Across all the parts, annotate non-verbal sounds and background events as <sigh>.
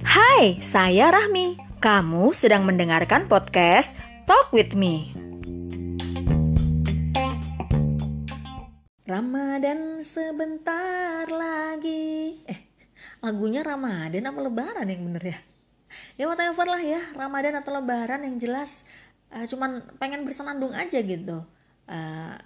Hai, saya Rahmi. Kamu sedang mendengarkan podcast Talk with Me. Ramadan sebentar lagi. Eh, lagunya Ramadan apa Lebaran yang bener ya? Ya whatever lah ya, Ramadan atau Lebaran yang jelas uh, cuman pengen bersenandung aja gitu. Uh,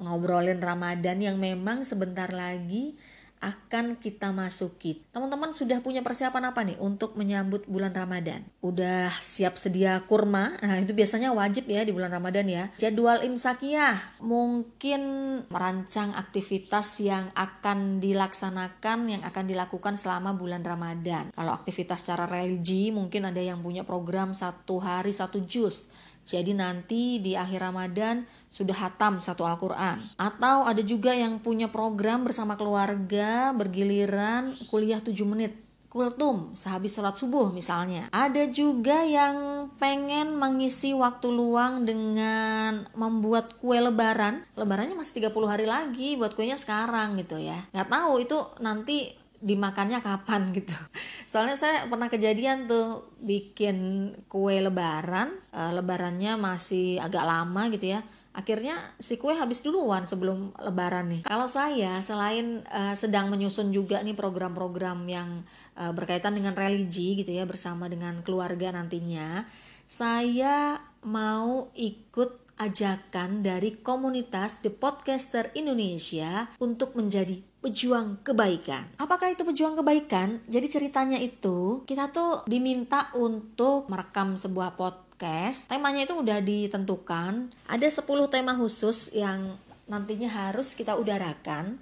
ngobrolin Ramadan yang memang sebentar lagi akan kita masuki. Teman-teman sudah punya persiapan apa nih untuk menyambut bulan Ramadan? Udah siap sedia kurma? Nah, itu biasanya wajib ya di bulan Ramadan ya. Jadwal imsakiyah, mungkin merancang aktivitas yang akan dilaksanakan, yang akan dilakukan selama bulan Ramadan. Kalau aktivitas secara religi, mungkin ada yang punya program satu hari satu juz jadi nanti di akhir Ramadan sudah hatam satu Al-Quran. Atau ada juga yang punya program bersama keluarga bergiliran kuliah 7 menit kultum sehabis sholat subuh misalnya. Ada juga yang pengen mengisi waktu luang dengan membuat kue lebaran. Lebarannya masih 30 hari lagi buat kuenya sekarang gitu ya. Nggak tahu itu nanti dimakannya kapan <laughs> gitu. Soalnya saya pernah kejadian tuh bikin kue lebaran, uh, lebarannya masih agak lama gitu ya. Akhirnya si kue habis duluan sebelum lebaran nih. Kalau saya selain uh, sedang menyusun juga nih program-program yang uh, berkaitan dengan religi gitu ya bersama dengan keluarga nantinya, saya mau ikut ajakan dari komunitas The Podcaster Indonesia untuk menjadi pejuang kebaikan. Apakah itu pejuang kebaikan? Jadi ceritanya itu kita tuh diminta untuk merekam sebuah podcast. Temanya itu udah ditentukan. Ada 10 tema khusus yang nantinya harus kita udarakan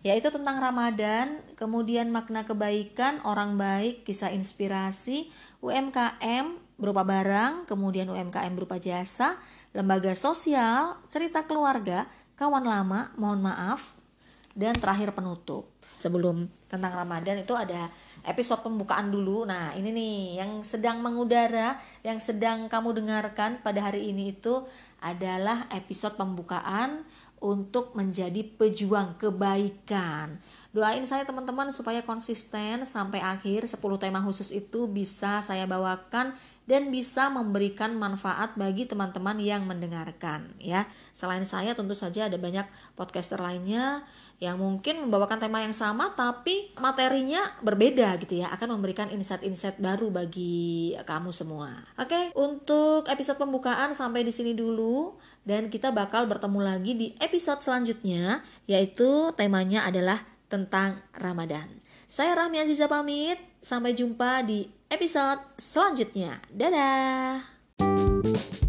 yaitu tentang Ramadan, kemudian makna kebaikan, orang baik, kisah inspirasi, UMKM berupa barang, kemudian UMKM berupa jasa, lembaga sosial, cerita keluarga, kawan lama, mohon maaf, dan terakhir penutup. Sebelum tentang Ramadan itu ada episode pembukaan dulu. Nah, ini nih yang sedang mengudara, yang sedang kamu dengarkan pada hari ini itu adalah episode pembukaan untuk menjadi pejuang kebaikan. Doain saya teman-teman supaya konsisten sampai akhir 10 tema khusus itu bisa saya bawakan dan bisa memberikan manfaat bagi teman-teman yang mendengarkan ya. Selain saya tentu saja ada banyak podcaster lainnya yang mungkin membawakan tema yang sama tapi materinya berbeda gitu ya akan memberikan insight-insight baru bagi kamu semua. Oke, untuk episode pembukaan sampai di sini dulu dan kita bakal bertemu lagi di episode selanjutnya yaitu temanya adalah tentang Ramadan. Saya Rahmi Aziza pamit, sampai jumpa di episode selanjutnya. Dadah!